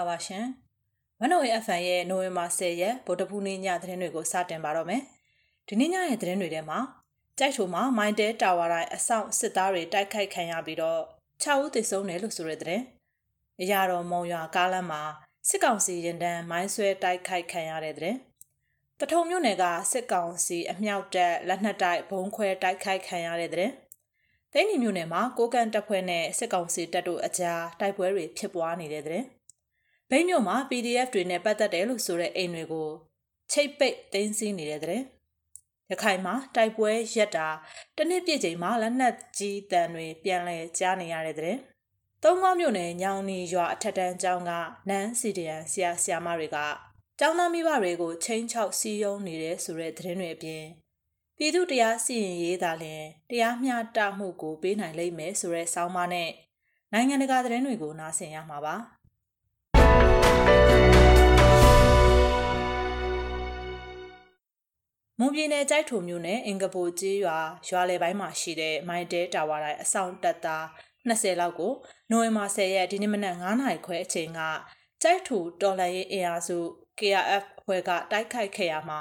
္ဂလာပါရှင်။မနိုရဲ့ FM ရဲ့နိုဝင်ဘာ10ရက်ဗုဒ္ဓဖူးနေ့ညသတင်းတွေကိုစတင်ပါတော့မယ်။ဒီနေ့ညရဲ့သတင်းတွေထဲမှာကြိုက်ထုံမှာမိုင်းတဲတာဝါတိုင်းအဆောင်စစ်သားတွေတိုက်ခိုက်ခံရပြီးတော့6ဦးသေဆုံးတယ်လို့ဆိုတဲ့သတင်း။အရာတော်မုံရွာကားလမ်းမှာစစ်ကောင်စီရင်တန်းမိုင်းဆွဲတိုက်ခိုက်ခံရတဲ့သတင်း။တထုံမြို့နယ်ကစစ်ကောင်စီအမြောက်တပ်လက်နက်တိုက်ဘုံခွဲတိုက်ခိုက်ခံရတဲ့သတင်း။သိန်းနီမြို့နယ်မှာကိုကန်တပ်ဖွဲ့နဲ့စစ်ကောင်စီတပ်တို့အကြားတိုက်ပွဲတွေဖြစ်ပွားနေတဲ့တဲ့။ ဘိန်းမြို့မှာ PDF တွေနဲ့ပတ်သက်တယ်လို့ဆိုတဲ့အိမ်တွေကိုချိတ်ပိတ်တင်းစည်းနေတဲ့တဲ့။ရခိုင်မှာတိုက်ပွဲရက်တာတနစ်ပြည့်ချိန်မှာလက်နက်ကြီးတန်တွေပြန်လဲကြားနေရတဲ့တဲ့။သုံးကောင်းမြို့နယ်ညောင်နီရွာအထက်တန်းကျောင်းကနန်းစီတရန်ဆရာဆရာမတွေကကျောင်းသားမိဘတွေကိုချင်းချောက်စီးယုံနေတဲ့ဆိုတဲ့သတင်းတွေအပြင်ပြည်သူတရားစီရင်ရေးသာလျှင်တရားမျှတမှုကိုပေးနိုင်လိမ့်မယ်ဆိုတဲ့ဆောင်းပါးနဲ့နိုင်ငံတကာသတင်းတွေကိုနားဆင်ရမှာပါ မွန်ပြည်နယ်ကြိုက်ထုံမြို့နယ်အင်္ဂပူကျေးရွာရွာလယ်ပိုင်းမှာရှိတဲ့မိုင်းတဲတာဝါတိုင်းအဆောင်တက်သား20လောက်ကိုနိုဝင်ဘာ10ရက်ဒီနေ့မနက်9:00နာရီခွဲအချိန်ကကြိုက်ထူတော်လှန်ရေးအင်အားစု KRF အဖွဲ့ကတိုက်ခိုက်ခဲ့ရမှာ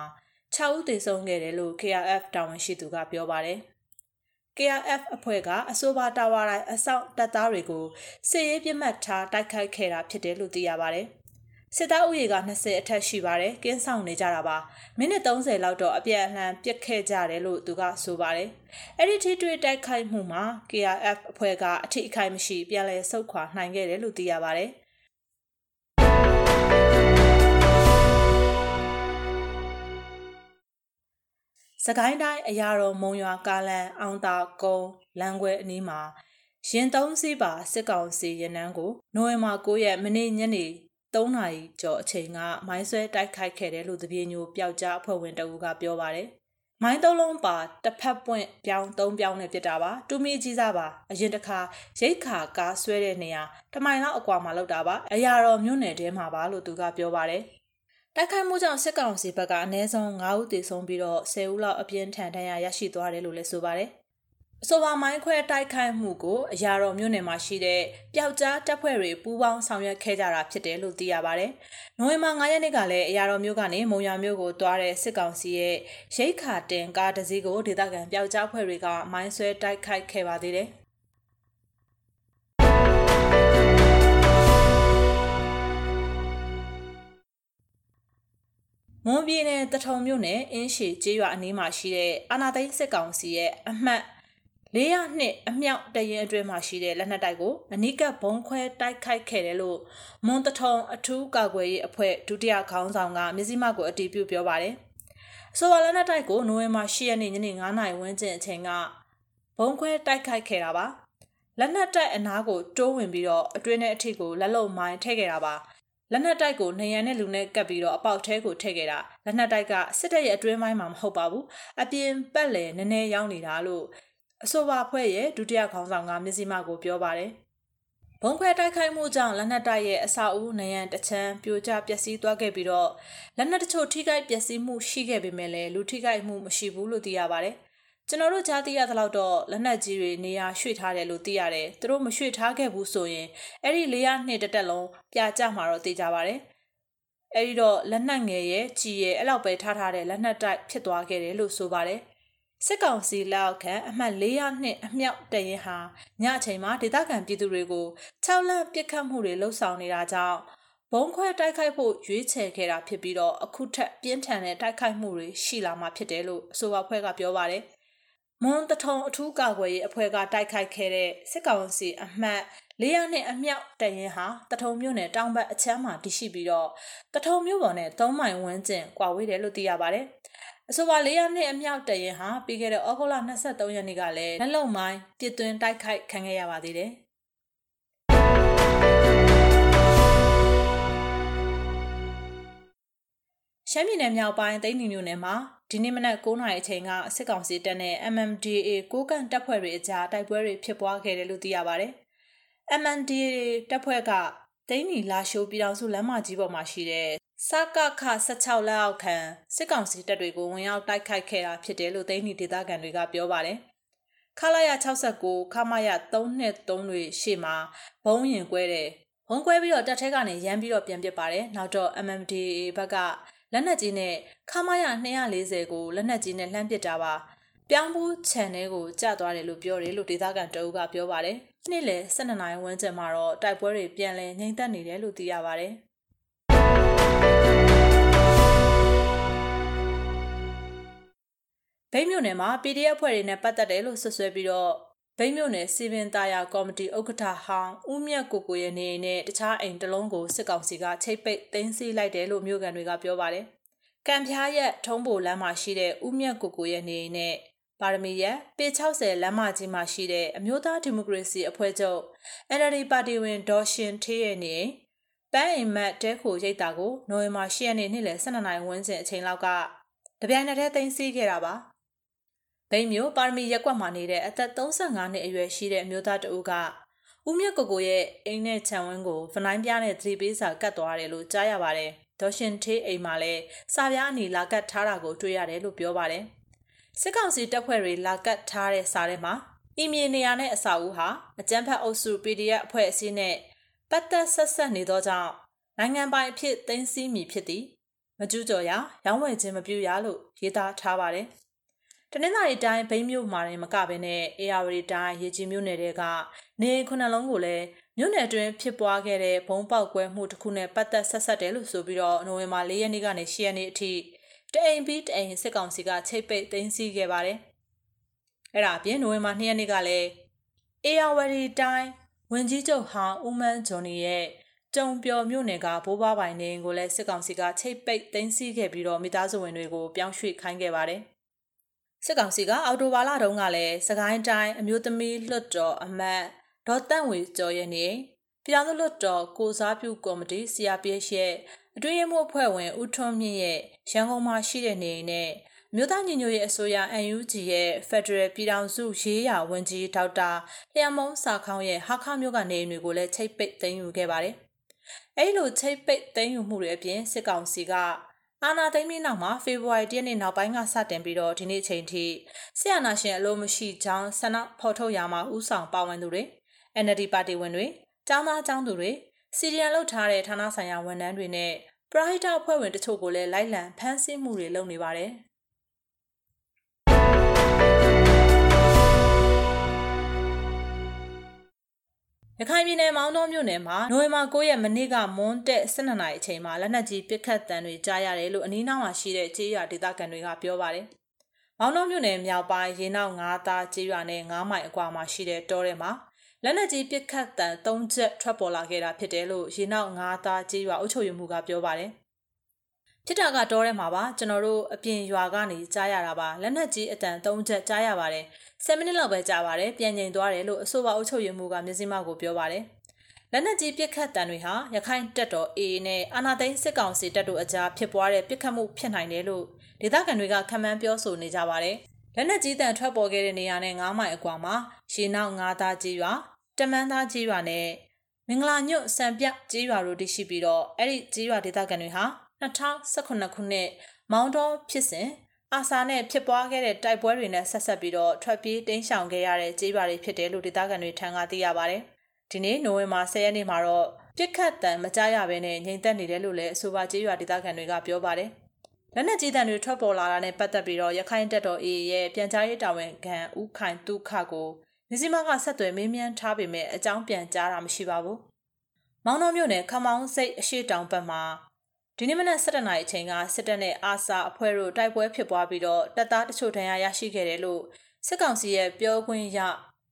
6ဦးသေဆုံးခဲ့တယ်လို့ KRF တာဝန်ရှိသူကပြောပါတယ်။ KRF အဖွဲ့ကအဆိုပါတာဝါတိုင်းအဆောက်တပ်သားတွေကိုစစ်ရေးပြစ်မှတ်ထားတိုက်ခိုက်ခဲ့တာဖြစ်တယ်လို့သိရပါတယ်။ စစ်သားဥယေက20အထက်ရှိပါတယ်။ကင်းဆောင်နေကြတာပါ။မိနစ်30လောက်တော့အပြန်အလှန်ပြစ်ခဲ့ကြတယ်လို့သူကဆိုပါတယ်။အဲ့ဒီထိတွေ့တိုက်ခိုက်မှုမှာ KRF အဖွဲ့ကအထိအခိုက်မရှိပြန်လည်ဆုတ်ခွာနိုင်ခဲ့တယ်လို့သိရပါတယ်။စကိုင်းတိုင်းအရာတော်မုံရွာကားလန်အောင်တာကုန်းလမ်းခွဲအနီးမှာရင်သုံးစီးပါစစ်ကောင်စီရနန်းကိုနိုဝင်ဘာ9ရက်မနေ့ညနေ 3နာရီကျော်အချိန်ကမိုင်းဆွဲတိုက်ခိုက်ခဲ့တယ်လို့တပြေညိုပျောက်ကြားအဖွဲ့ဝင်တအူးကပြောပါတယ်။မိုင်းသုံးလုံးပါတစ်ဖက်ပွင့်ပြောင်းသုံးပြောင်းနဲ့ပြစ်တာပါတူမီကြီးစားပါအရင်တစ်ခါရိတ်ခါကားဆွဲတဲ့နေရာတမိုင်လောက်အကွာမှာလောက်တာပါအရာတော်မြို့နယ်ထဲမှာပါလို့သူကပြောပါတယ်။တိုက်ခိုက်မှုကြောင့်စစ်ကောင်စီဘက်ကအနည်းဆုံး9ဦးသေဆုံးပြီးတော့10ဦးလောက်အပြင်းထန်ဒဏ်ရာရရှိသွားတယ်လို့လည်းဆိုပါတယ်။အ ဆိုပါမိုင်းခွဲတိုက်ခိုက်မှုကိုအရာတော်မြို့နယ်မှာရှိတဲ့ပျောက်ကြားတပ်ဖွဲ့တွေပူးပေါင်းဆောင်ရွက်ခဲ့ကြတာဖြစ်တယ်လို့သိရပါတယ်။နိုဝင်ဘာ9ရက်နေ့ကလည်းအရာတော်မြို့ကနေမုံရမြို့ကိုသွားတဲ့စစ်ကောင်စီရဲ့ရိတ်ခါတင်ကားတစ်စီးကိုဒေသခံပျောက်ကြားဖွဲ့တွေကမိုင်းဆွဲတိုက်ခိုက်ခဲ့ပါသေးတယ်။မွန်ပြည်နယ်တထုံမြို့နယ်အင်းရှည်ကျေးရွာအနီးမှာရှိတဲ့အာနာသိန်းစစ်ကောင်စီရဲ့အမှတ် 402အမြောက်တရင်အတွင်းမှာရှိတဲ့လက်နက်တိုက်ကိုအနိကဘုံခွဲတိုက်ခိုက်ခဲ့တယ်လို့မွန်တထုံအထူးကာကွယ်ရေးအဖွဲ့ဒုတိယခေါင်းဆောင်ကမြစည်းမကိုအတည်ပြုပြောပါတယ်။ဆိုပါလက်နက်တိုက်ကိုနိုဝင်ဘာ10ရက်နေ့ညနေ9:00နာရီဝန်းကျင်အချိန်ကဘုံခွဲတိုက်ခိုက်ခဲ့တာပါ။လက်နက်တိုက်အနားကိုတိုးဝင်ပြီးတော့အတွင်းထဲအထိကိုလက်လုံမိုင်းထည့်ခဲ့တာပါ။လက်နက်တိုက်ကိုနေရန်နဲ့လူနဲ့ကပ်ပြီးတော့အပေါက်ထဲကိုထည့်ခဲ့တာလက်နက်တိုက်ကစစ်တပ်ရဲ့အတွင်းပိုင်းမှာမဟုတ်ပါဘူးအပြင်ပတ်လေနည်းနည်းရောက်နေတာလို့ အဆိုပါဖွဲ့ရဲ့ဒုတိယခေါင်းဆောင်ကမြစည်းမကိုပြောပါတယ်ဘုံခွဲတိုက်ခိုက်မှုကြောင့်လက်နက်တိုက်ရဲ့အစာအုပ်နေရန်တချမ်းပြိုကျပျက်စီးသွားခဲ့ပြီးတော့လက်နက်တချို့ထိခိုက်ပျက်စီးမှုရှိခဲ့ပေမဲ့လည်းလူထိခိုက်မှုမရှိဘူးလို့သိရပါတယ်။ကျွန်တော်တို့ကြားသိရသလောက်တော့လက်နက်ကြီးတွေနေရာရွှေ့ထားတယ်လို့သိရတယ်သူတို့မရွှေ့ထားခဲ့ဘူးဆိုရင်အဲ့ဒီလေးရနှစ်တက်တက်လုံးပြကြမှာတော့သိကြပါတယ်အဲ့ဒီတော့လက်နက်ငယ်ရဲ့ကြီးရဲ့အဲ့လောက်ပဲထားထားတဲ့လက်နက်တိုက်ဖြစ်သွားခဲ့တယ်လို့ဆိုပါတယ် စစ်ကောင်စီလက်အောက်ခံအမှတ်400နှစ်အမြောက်တရင်ဟာညအချိန်မှာဒေသခံပြည်သူတွေကို6လပစ်ခတ်မှုတွေလှုပ်ဆောင်နေတာကြောင့်ဘုံခွဲတိုက်ခိုက်ဖို့ရွေးချယ်ခဲ့တာဖြစ်ပြီးတော့အခုထက်ပြင်းထန်တဲ့တိုက်ခိုက်မှုတွေရှိလာမှာဖြစ်တယ်လို့အဆိုပါဖွဲ့ကပြောပါတယ်။မွန်တထုံအထူးကာကွယ်ရေးအဖွဲ့ကတိုက်ခိုက်ခဲ့တဲ့စစ်ကောင်စီအမှတ်400နှစ်အမြောက်တရင်ဟာတထုံမြို့နယ်တောင်ဘက်အချမ်းမှာတရှိပြီးတော့တထုံမြို့ပေါ်နဲ့3မိုင်ဝန်းကျင်ကွာဝေးတယ်လို့သိရပါတယ်။ အဆိုပါ400နှစ်အမြောက်တရင်ဟာပြီးခဲ့တဲ့ဩဂုတ်လ23ရက်နေ့ကလည်းလက်လုံမိုင်းပြစ်သွင်းတိုက်ခိုက်ခံခဲ့ရပါသေးတယ်။ရှမ်းပြည်နယ်မြောက်ပိုင်းသိန်းနီမြို့နယ်မှာဒီနေ့မနက်9:00နာရီအချိန်ကစစ်ကောင်စီတပ်နဲ့ MMDA ကိုကန့်တပ်ဖွဲ့တွေအကြားတိုက်ပွဲတွေဖြစ်ပွားခဲ့တယ်လို့သိရပါတယ်။ MMDA တပ်ဖွဲ့ကသိန်းနီလာရှိုးပြည်တော်စုလမ်းမကြီးပေါ်မှာရှိတဲ့ စကခ16လက်အောက်ခံစစ်ကောင်စီတပ်တွေကိုဝင်ရောက်တိုက်ခိုက်ခဲ့တာဖြစ်တယ်လို့သိန်းနီဒေသခံတွေကပြောပါတယ်။ခလာရ69ခမရ323တွေရှေ့မှာဘုံရင်ကွဲတဲ့ဘုံကွဲပြီးတော့တက်ထဲကနေရမ်းပြီးတော့ပြန်ပစ်ပါတယ်နောက်တော့ MMDA ဘက်ကလက်နက်ကြီးနဲ့ခမာရ240ကိုလက်နက်ကြီးနဲ့လှမ်းပစ်တာပါပြောင်းဘူးခြံထဲကိုကျသွားတယ်လို့ပြောတယ်လို့ဒေသခံတအုပ်ကပြောပါတယ်နေ့လယ်12နာရီဝန်းကျင်မှာတော့တိုက်ပွဲတွေပြန်လည်ငြိမ်သက်နေတယ်လို့သိရပါတယ် ဗိမ်းမြို့နယ်မှာ PDF ဖွဲ့တွေနဲ့ပတ်သက်တယ်လို့ဆွဆွဲပြီးတော့ဗိမ်းမြို့နယ်စီပင်သားရကော်မတီဥက္ကဋ္ဌဟောင်းဦးမြတ်ကိုကိုရဲ့နေနဲ့တခြားအိမ်တလုံးကိုစစ်ကောင်စီကချိတ်ပိတ်သိမ်းဆည်းလိုက်တယ်လို့မြို့ကန်တွေကပြောပါတယ်။ကံဖျားရက်ထုံးပိုလမ်းမှာရှိတဲ့ဦးမြတ်ကိုကိုရဲ့နေနဲ့ပါရမီရက်ပေ60လမ်းမကြီးမှာရှိတဲ့အမျိုးသားဒီမိုကရေစီအဖွဲ့ချုပ် NLD ပါတီဝင်ဒေါ်ရှင်ထေးရဲ့နေပန်းအိမ်မက်တဲခိုရိတ်တာကိုနိုဝင်ဘာ10ရက်နေ့နေ့လယ်12နာရီဝန်းကျင်အချိန်လောက်ကတပြိုင်နက်တည်းသိမ်းဆည်းခဲ့တာပါ။ ဘိန်းမျိုးပါရမီရက်ကွက်မှာနေတဲ့အသက်35နှစ်အရွယ်ရှိတဲ့အမျိုးသားတဦးကဦးမြတ်ကိုကိုရဲ့အိမ်နဲ့ခြံဝင်းကိုဗနိုင်းပြားနဲ့သတိပေးစာကတ်သွားတယ်လို့ကြားရပါတယ်။ဒေါ်ရှင်ထေးအိမ်မှာလည်းစာပြားအနီလာကတ်ထားတာကိုတွေ့ရတယ်လို့ပြောပါတယ်။စစ်ကောင်စီတပ်ဖွဲ့တွေလာကတ်ထားတဲ့စာထဲမှာအီမီနေရာနဲ့အစာဦးဟာအကြမ်းဖက်အုပ်စု PDF အဖွဲ့အစည်းနဲ့ပတ်သက်ဆက်ဆက်နေသောကြောင့်နိုင်ငံပိုင်အဖြစ်သိမ်းဆည်းမည်ဖြစ်သည်မကျူးကျော်ရရောင်းဝယ်ခြင်းမပြုရလို့ရေးသားထားပါတယ်။ တနင်္လာရီတိုင်းဘိန်းမြို့မှာရင်မကဘဲနဲ့အေယာဝတီတိုင်းရေကြီးမြို့နယ်တွေကနေခုနှစ်လုံးကိုလည်းမြို့နယ်တွင်ဖြစ်ပွားခဲ့တဲ့ဘုံပေါက်ကွဲမှုတစ်ခုနဲ့ပတ်သက်ဆက်ဆက်တယ်လို့ဆိုပြီးတော့နိုဝင်ဘာ၄ရက်နေ့ကနေ၈ရက်နေ့အထိတအိမ်ပြီးတအိမ်စစ်ကောင်စီကချိတ်ပိတ်သိမ်းဆည်းခဲ့ပါတယ်။အဲ့ဒါအပြင်နိုဝင်ဘာ၂ရက်နေ့ကလည်းအေယာဝတီတိုင်းဝင်ကြီးချုပ်ဟောင်းဦးမန်းဂျွန်နီရဲ့ကြုံပျော်မြို့နယ်ကဘိုးဘွားပိုင်နေကိုလည်းစစ်ကောင်စီကချိတ်ပိတ်သိမ်းဆည်းခဲ့ပြီးတော့မိသားစုဝင်တွေကိုပြောင်းရွှေ့ခိုင်းခဲ့ပါတယ်။ စစ်ကောင်စီကအော်တိုဘာလတုန်းကလည်းစကိုင်းတိုင်းအမျိုးသမီးလွှတ်တော်အမတ်ဒေါ်တန့်ဝေကျော်ရဲ့နေပြည်ထောင်စုလွှတ်တော်ကိုစားပြုကော်မတီ CRPH ရဲ့အတွင်းရေးမှူးအဖွဲ့ဝင်ဦးထွန်းမြင့်ရဲ့ရန်ကုန်မှာရှိတဲ့နေနဲ့မြို့သားညီညွတ်ရေးအစိုးရ UNG ရဲ့ Federal ပြည်ထောင်စုရေးရာဝန်ကြီးဒေါက်တာလျံမုံစာခေါင်းရဲ့ဟာခမြို့ကနေတွေကိုလည်းချိတ်ပိတ်သိမ်းယူခဲ့ပါတယ်။အဲဒီလိုချိတ်ပိတ်သိမ်းယူမှုတွေအပြင်စစ်ကောင်စီက အာနာသိမ်းပြီးနောက်မှာဖေဖော်ဝါရီ၁ရက်နေ့နောက်ပိုင်းကစတင်ပြီးတော့ဒီနေ့ချိန်ထိဆရာနာရှင်အလို့မရှိကြောင်းဆန္ဒဖော်ထုတ်ရမှာဥဆောင်ပါဝင်သူတွေ NLD ပါတီဝင်တွေကျောင်းသားကျောင်းသူတွေစီရီယံလုပ်ထားတဲ့ဌာနဆိုင်ရာဝန်ထမ်းတွေနဲ့ပရိုဟိတအဖွဲ့ဝင်တချို့ကိုလည်းလိုက်လံဖမ်းဆီးမှုတွေလုပ်နေပါတယ်။ ရခိုင်ပြည်နယ်မောင်းတော်မြို့နယ်မှာနိုဝင်ဘာ9ရက်မနေ့ကမွန်းတက်12နာရီအချိန်မှာလက်နက်ကြီးပစ်ခတ်တံတွေကြားရတယ်လို့အနီးနားမှာရှိတဲ့ကြေးရွာဒေသခံတွေကပြောပါတယ်။မောင်းတော်မြို့နယ်မြောက်ပိုင်းရေနောက်ငါးသားကြေးရွာနဲ့9မိုင်အကွာမှာရှိတဲ့တောထဲမှာလက်နက်ကြီးပစ်ခတ်တံ၃ချက်ထွက်ပေါ်လာခဲ့တာဖြစ်တယ်လို့ရေနောက်ငါးသားကြေးရွာအုပ်ချုပ်ရေးမှူးကပြောပါတယ်။ဖြစ်တာကတောထဲမှာပါကျွန်တော်တို့အပြင်ရွာကနေကြားရတာပါလက်နက်ကြီးအတန်၃ချက်ကြားရပါတယ်။ 10မိနစ်လောက်ပဲကြာပါတယ်ပြန်ငိန်သွားတယ်လို့အဆိုပါအုပ်ချုပ်ရေးမှူးကမျက်စိမှောက်ကိုပြောပါတယ်လက်နက်ကြီးပစ်ခတ်တံတွေဟာရခိုင်တပ်တော် AA နဲ့အာနာသိန်းစစ်ကောင်စီတပ်တို့အကြားဖြစ်ပွားတဲ့ပစ်ခတ်မှုဖြစ်နိုင်တယ်လို့ဒေသခံတွေကခန့်မှန်းပြောဆိုနေကြပါတယ်လက်နက်ကြီးတံထွက်ပေါ်ခဲ့တဲ့နေရာနဲ့9မိုင်အကွာမှာရေနောက်ငါးသားကြီးရွာတမန်းသားကြီးရွာနဲ့မင်္ဂလာညွတ်စံပြကြီးရွာတို့တရှိပြီးတော့အဲ့ဒီကြီးရွာဒေသခံတွေဟာ2018ခုနှစ်မောင်းတော်ဖြစ်စဉ် အာဆာနဲ့ဖြစ်ပွားခဲ့တဲ့တိုက်ပွဲတွေနဲ့ဆက်ဆက်ပြီးတော့ထွက်ပြေးတိမ်းရှောင်ခဲ့ရတဲ့ကြေးရွာတွေဖြစ်တယ်လို့ဒေသခံတွေထံကသိရပါတယ်။ဒီနေ့နိုဝင်ဘာ10ရက်နေ့မှာတော့ပြစ်ခတ်တံမကြရဘဲနဲ့ငြိမ်သက်နေတယ်လို့လည်းအဆိုပါကြေးရွာဒေသခံတွေကပြောပါတယ်။လက်နက်ကြီးတံတွေထွက်ပေါ်လာတာနဲ့ပတ်သက်ပြီးတော့ရခိုင်တပ်တော် AA ရဲ့ပြန်ကြားရေးတာဝန်ခံဦးခိုင်တုခကိုမြစီမကဆက်သွယ်မေးမြန်းထားပေမဲ့အကြောင်းပြန်ကြားတာမရှိပါဘူး။မောင်နှောမြို့နယ်ခမောင်းစိတ်အရှိတောင်ဘက်မှာ ဒီနေ့မနက်7:00နာရီအချိန်ကစစ်တပ်နဲ့အာဆာအဖွဲ့တို့တိုက်ပွဲဖြစ်ပွားပြီးတော့တပ်သားတချို့ဒဏ်ရာရရှိခဲ့တယ်လို့စစ်ကောင်စီရဲ့ပြောခွင့်ရ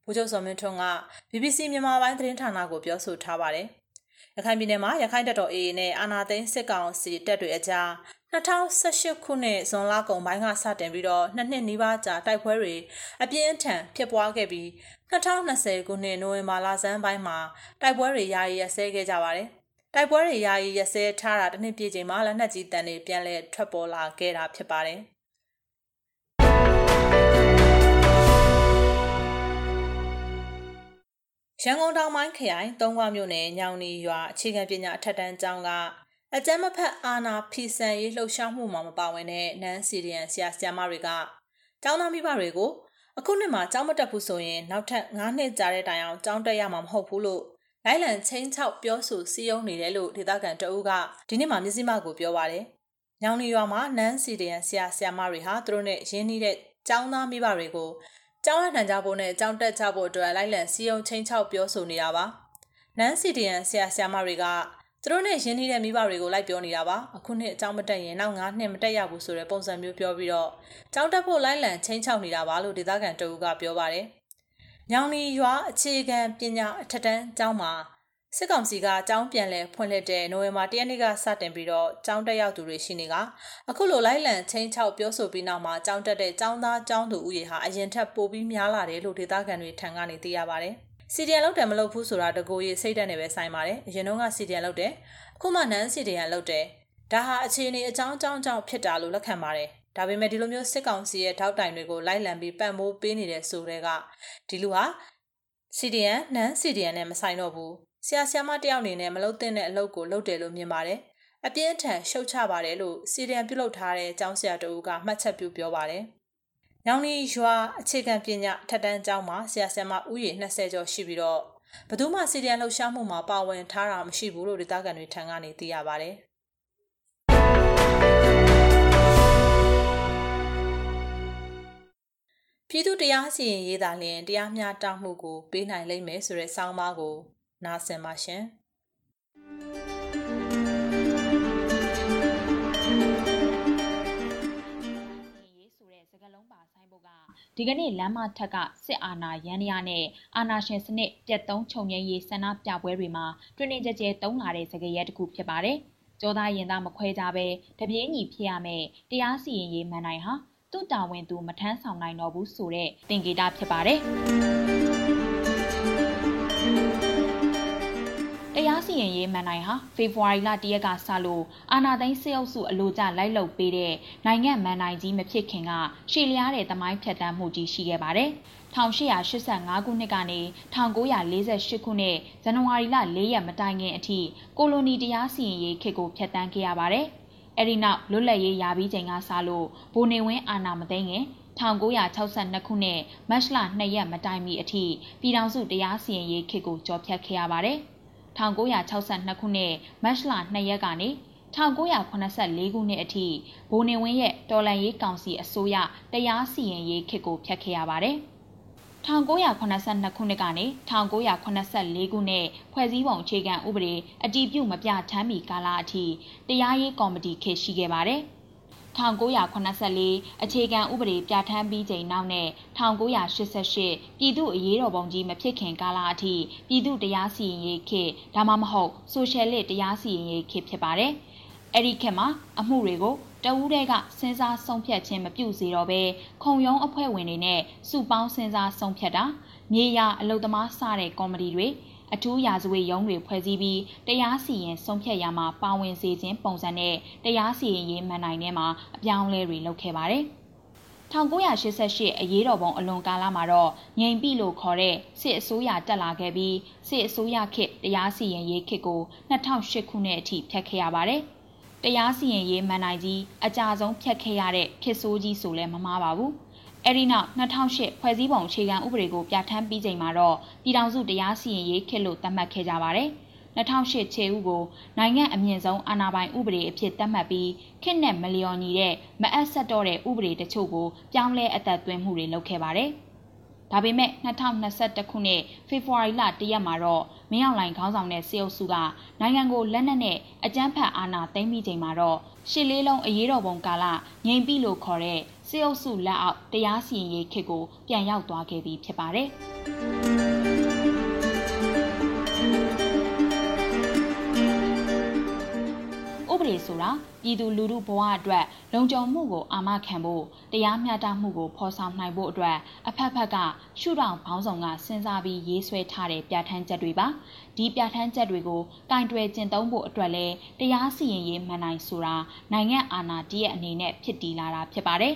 ဗိုလ်ချုပ်စောမင်းထွန်းက BBC မြန်မာပိုင်းသတင်းဌာနကိုပြောဆိုထားပါတယ်။ရခိုင်ပြည်နယ်မှာရခိုင်တပ်တော် AA နဲ့အာနာသိန်းစစ်ကောင်စီတပ်တွေအကြား2018ခုနှစ်ဇွန်လကုန်ပိုင်းကစတင်ပြီးတော့နှစ်နှစ်နီးပါးကြာတိုက်ပွဲတွေအပြင်းအထန်ဖြစ်ပွားခဲ့ပြီး2020ခုနှစ်နိုဝင်ဘာလဆန်းပိုင်းမှာတိုက်ပွဲတွေယာယီရပ်စဲခဲ့ကြပါတယ်။ တိုက်ပွဲတွေယာယီရစဲထားတာတစ်နှစ်ပြည့်ချိန်မှာလက်နက်ကြီးတန်တွေပြန်လည်ထွက်ပေါ်လာခဲ့တာဖြစ်ပါတယ်။ရန်ကုန်တောင်ပိုင်းခရိုင်သုံးခွမြို့နယ်ညောင်နီရွာအခြေခံပညာအထက်တန်းကျောင်းကအကြမ်းမဖက်အာနာဖီဆန်ရေးလှုပ်ရှားမှုမှာမပါဝင်တဲ့နန်းစီရီယန်ဆရာဆရာမတွေကကျောင်းသားမိဘတွေကိုအခုနှစ်မှာကျောင်းမတက်ဘူးဆိုရင်နောက်ထပ်9နှစ်ကြာတဲ့တိုင်အောင်ကျောင်းတက်ရမှာမဟုတ်ဘူးလို့ လိုက်လံချင်းချောက်ပြောဆိုစည်းရုံးနေတယ်လို့ဒေသခံတအုပ်ကဒီနေ့မှမျက်စိမှကိုပြောပါတယ်။ညောင်လီရွာမှာနန်းစီတရန်ဆရာဆရာမတွေဟာသူတို့နဲ့ရင်းနှီးတဲ့ကျောင်းသားမိဘတွေကိုကျောင်းရနှံကြဖို့နဲ့ကျောင်းတက်ကြဖို့အတွက်လိုက်လံစည်းရုံးချင်းချောက်ပြောဆိုနေတာပါ။နန်းစီတရန်ဆရာဆရာမတွေကသူတို့နဲ့ရင်းနှီးတဲ့မိဘတွေကိုလိုက်ပြောနေတာပါအခုနှစ်အကြောင်းမတက်ရင်နောက်9နှစ်မတက်ရဘူးဆိုတဲ့ပုံစံမျိုးပြောပြီးတော့ကျောင်းတက်ဖို့လိုက်လံချင်းချောက်နေတာပါလို့ဒေသခံတအုပ်ကပြောပါတယ်။ ညောင်လီရွာအခြေခံပညာအထက်တန်းကျောင်းမှာစစ်ကောင်စီကကျောင်းပြန်လည်ဖွင့်လှစ်တဲ့နိုဝင်ဘာ၁ရက်နေ့ကစတင်ပြီးတော့ကျောင်းတက်ရောက်သူတွေရှိနေကအခုလိုလိုက်လံချင်းချောက်ပြောဆိုပြီးနောက်မှာကျောင်းတက်တဲ့ကျောင်းသားကျောင်းသူဦးရေဟာအရင်ထက်ပိုပြီးများလာတယ်လို့ဒေသခံတွေထံကနေသိရပါတယ်။စီဒီအန်လောက်တယ်မလုပ်ဘူးဆိုတာတကိုကြီးစိတ်တက်နေပဲဆိုင်ပါတယ်။အရင်တုန်းကစီဒီအန်လောက်တယ်အခုမှနန်းစီဒီအန်လောက်တယ်ဒါဟာအခြေအနေအကြောင်းအကြောင်းကြောင့်ဖြစ်တာလို့လက်ခံပါတယ်။ ဒါပေမဲ့ဒီလိုမျိုးစစ်ကောင်စီရဲ့ထောက်တိုင်တွေကိုလိုက်လံပြီးပံ့ပိုးပေးနေတဲ့ဆိုတဲ့ကဒီလူဟာ CDN နန်း CDN နဲ့မဆိုင်တော့ဘူးဆရာဆရာမတယောက်အနေနဲ့မလုပ်တဲ့အလုပ်ကိုလုပ်တယ်လို့မြင်ပါတယ်အပြင်းထန်ရှုတ်ချပါတယ်လို့ CDN ပြုလုပ်ထားတဲ့ကျောင်းဆရာတူကမှတ်ချက်ပြုပြောပါတယ်ညောင်လီရွာအခြေခံပညာထက်တန်းကျောင်းမှာဆရာဆရာမဦးရေ20ကျော်ရှိပြီးတော့ဘသူမှစီဒီအန်လှုပ်ရှားမှုမှာပါဝင်ထားတာမရှိဘူးလို့ဒေသခံတွေထံကနေသိရပါတ ပြည်သူတရားစီရင်ရေးသာလျင်တရားမျှတမှုကိုပေးနိုင်လိမ့်မယ်ဆိုတဲ့ဆောင်းပါးကို နားဆင်ပါရှင်။ဒီကနေ့လမ်းမထက်ကစစ်အာဏာရန်ရာနဲ့အာဏာရှင်စနစ်ပြတ်သုံးချုပ်ငြိမ်းရေးဆန္ဒပြပွဲတွေမှာတွင်တွင်ကြဲကြဲတုံးလာတဲ့စကားရဲတစ်ခုဖြစ်ပါတယ်။ကြောသားရင်သားမခွဲကြဘဲတပြေးညီဖြစ်ရမယ်တရားစီရင်ရေးမှန်နိုင်ဟာ သူ့တာဝန်သူမထမ်းဆောင်နိုင်တော့ဘူးဆိုတဲ့သင်္ကေတဖြစ်ပါတယ်။တရားစီရင်ရေးမှန်နိုင်ဟာဖေဖော်ဝါရီလ၁ရက်ကစလို့အာဏာသိမ်းစစ်အုပ်စုအလို့ကျလိုက်လုပ်ပေးတဲ့နိုင်ငံမှန်နိုင်ကြီးမဖြစ်ခင်ကရှေ့လျားတဲ့သမိုင်းဖြတ်တန်းမှုကြီးရှိခဲ့ပါတယ်။1885ခုနှစ်ကနေ1948ခုနှစ်ဇန်နဝါရီလ4ရက်မတိုင်ခင်အထိကိုလိုနီတရားစီရင်ရေးခေတ်ကိုဖျက်ဆီးခဲ့ရပါတယ်။ အဲဒီနောက်လွတ်လပ်ရေးရပြီးချိန်ကစလို့ဗိုလ်နေဝင်းအာဏာမသိမ်းခင်1962ခုနှစ်မတ်လ2ရက်မတိုင်မီအထိပြည်ထောင်စုတရားစီရင်ရေးခေတ်ကိုကျော်ဖြတ်ခဲ့ရပါတယ်။1962ခုနှစ်မတ်လ2ရက်ကနေ1984ခုနှစ်အထိဘိုးနေဝင်းရဲ့တော်လန်ရေးကောင်စီအစိုးရတရားစီရင်ရေးခေတ်ကိုဖျက်ခဲ့ရပါတယ်။ 1982ခုနှစ်ကနေ1984ခုနှစ်ဖွဲ့စည်းပုံအခြေခံဥပဒေအတည်ပြုမပြဋ္ဌာန်းမီကာလအထိတရားရေးကော်မတီခေတ်ရှိခဲ့ပါတယ်။1984အခြေခံဥပဒေပြဋ္ဌာန်းပြီးချိန်နောက်နဲ့1988ပြည်သူ့အရေးတော်ပုံကြီးမဖြစ်ခင်ကာလအထိပြည်သူ့တရားစီရင်ရေးခေတ်ဒါမှမဟုတ်ဆိုရှယ်လစ်တရားစီရင်ရေးခေတ်ဖြစ်ပါတယ်။အဲ့ဒီခေတ်မှာအမှုတွေကို တဝူးတွေကစဉ်းစားဆုံးဖြတ်ခြင်းမပြုစေတော့ဘဲခုံရုံးအဖွဲ့ဝင်တွေနဲ့စုပေါင်းစဉ်းစားဆုံးဖြတ်တာမြေယာအလုသမားစတဲ့ကော်မတီတွေအထူးရာဇဝတ်ရုံးတွေဖွဲ့စည်းပြီးတရားစီရင်ဆုံးဖြတ်ရမှာပါဝင်စေခြင်းပုံစံနဲ့တရားစီရင်ရေးမှန်နိုင်ထဲမှာအပြောင်းအလဲတွေလုပ်ခဲ့ပါတယ်။1988အရေးတော်ပုံအလွန်ကာလမှာတော့ငြိမ်ပြီလို့ခေါ်တဲ့စစ်အစိုးရတက်လာခဲ့ပြီးစစ်အစိုးရခေတ်တရားစီရင်ရေးခေတ်ကို2008ခုနှစ်အထိဖျက်ခဲ့ရပါတယ်။ တရားစီရင်ရေးမှန်နိုင်ကြီးအကြဆုံးဖျက်ခဲ့ရတဲ့ခေတ်ဆိုးကြီးဆိုလည်းမမှားပါဘူး။အဲဒီနောက်2008ဖွဲ့စည်းပုံအခြေခံဥပဒေကိုပြဋ္ဌာန်းပြီးချိန်မှာတော့ပြည်ထောင်စုတရားစီရင်ရေးခေတ်လို့သတ်မှတ်ခဲ့ကြပါတယ်။2008ခြေဥကိုနိုင်ငံအမြင့်ဆုံးအာဏာပိုင်ဥပဒေအဖြစ်သတ်မှတ်ပြီးခေတ်နဲ့မလျော်ညီတဲ့မအပ်ဆက်တော့တဲ့ဥပဒေတချို့ကိုပြောင်းလဲအသက်သွင်းမှုတွေလုပ်ခဲ့ပါတယ်။ ဒါပေမဲ့2021ခုနှစ်ဖေဖော်ဝါရီလ၁ရက်မှာတော့မင်းအောင်လှိုင်ခေါင်းဆောင်တဲ့စေအုပ်စုကနိုင်ငံကိုလက်နက်နဲ့အကြမ်းဖက်အာဏာသိမ်းပြီးချိန်မှာတော့ရှစ်လေးလုံးအရေးတော်ပုံကာလငြိမ်ပြီလို့ခေါ်တဲ့စေအုပ်စုလက်အောက်တရားစီရင်ရေးခေတ်ကိုပြန်ရောက်သွားခဲ့ပြီဖြစ်ပါတယ်။ ဥပဒေဆိုတာပြည်သူလူထုဘဝအတွက်လုံခြုံမှုကိုအာမခံဖို့တရားမျှတမှုကိုဖော်ဆောင်နိုင်ဖို့အတွက်အဖက်ဖက်ကရှုထောင့်ဘောင်းဆောင်ကစဉ်းစားပြီးရေးဆွဲထားတဲ့ပြဋ္ဌာန်းချက်တွေပါဒီပြဋ္ဌာန်းချက်တွေကိုကင်တွယ်ကျင့်သုံးဖို့အတွက်လဲတရားစီရင်ရေးမှန်နိုင်ဆိုတာနိုင်ငံအာဏာတည်ရဲ့အနေနဲ့ဖြစ်တည်လာတာဖြစ်ပါတယ်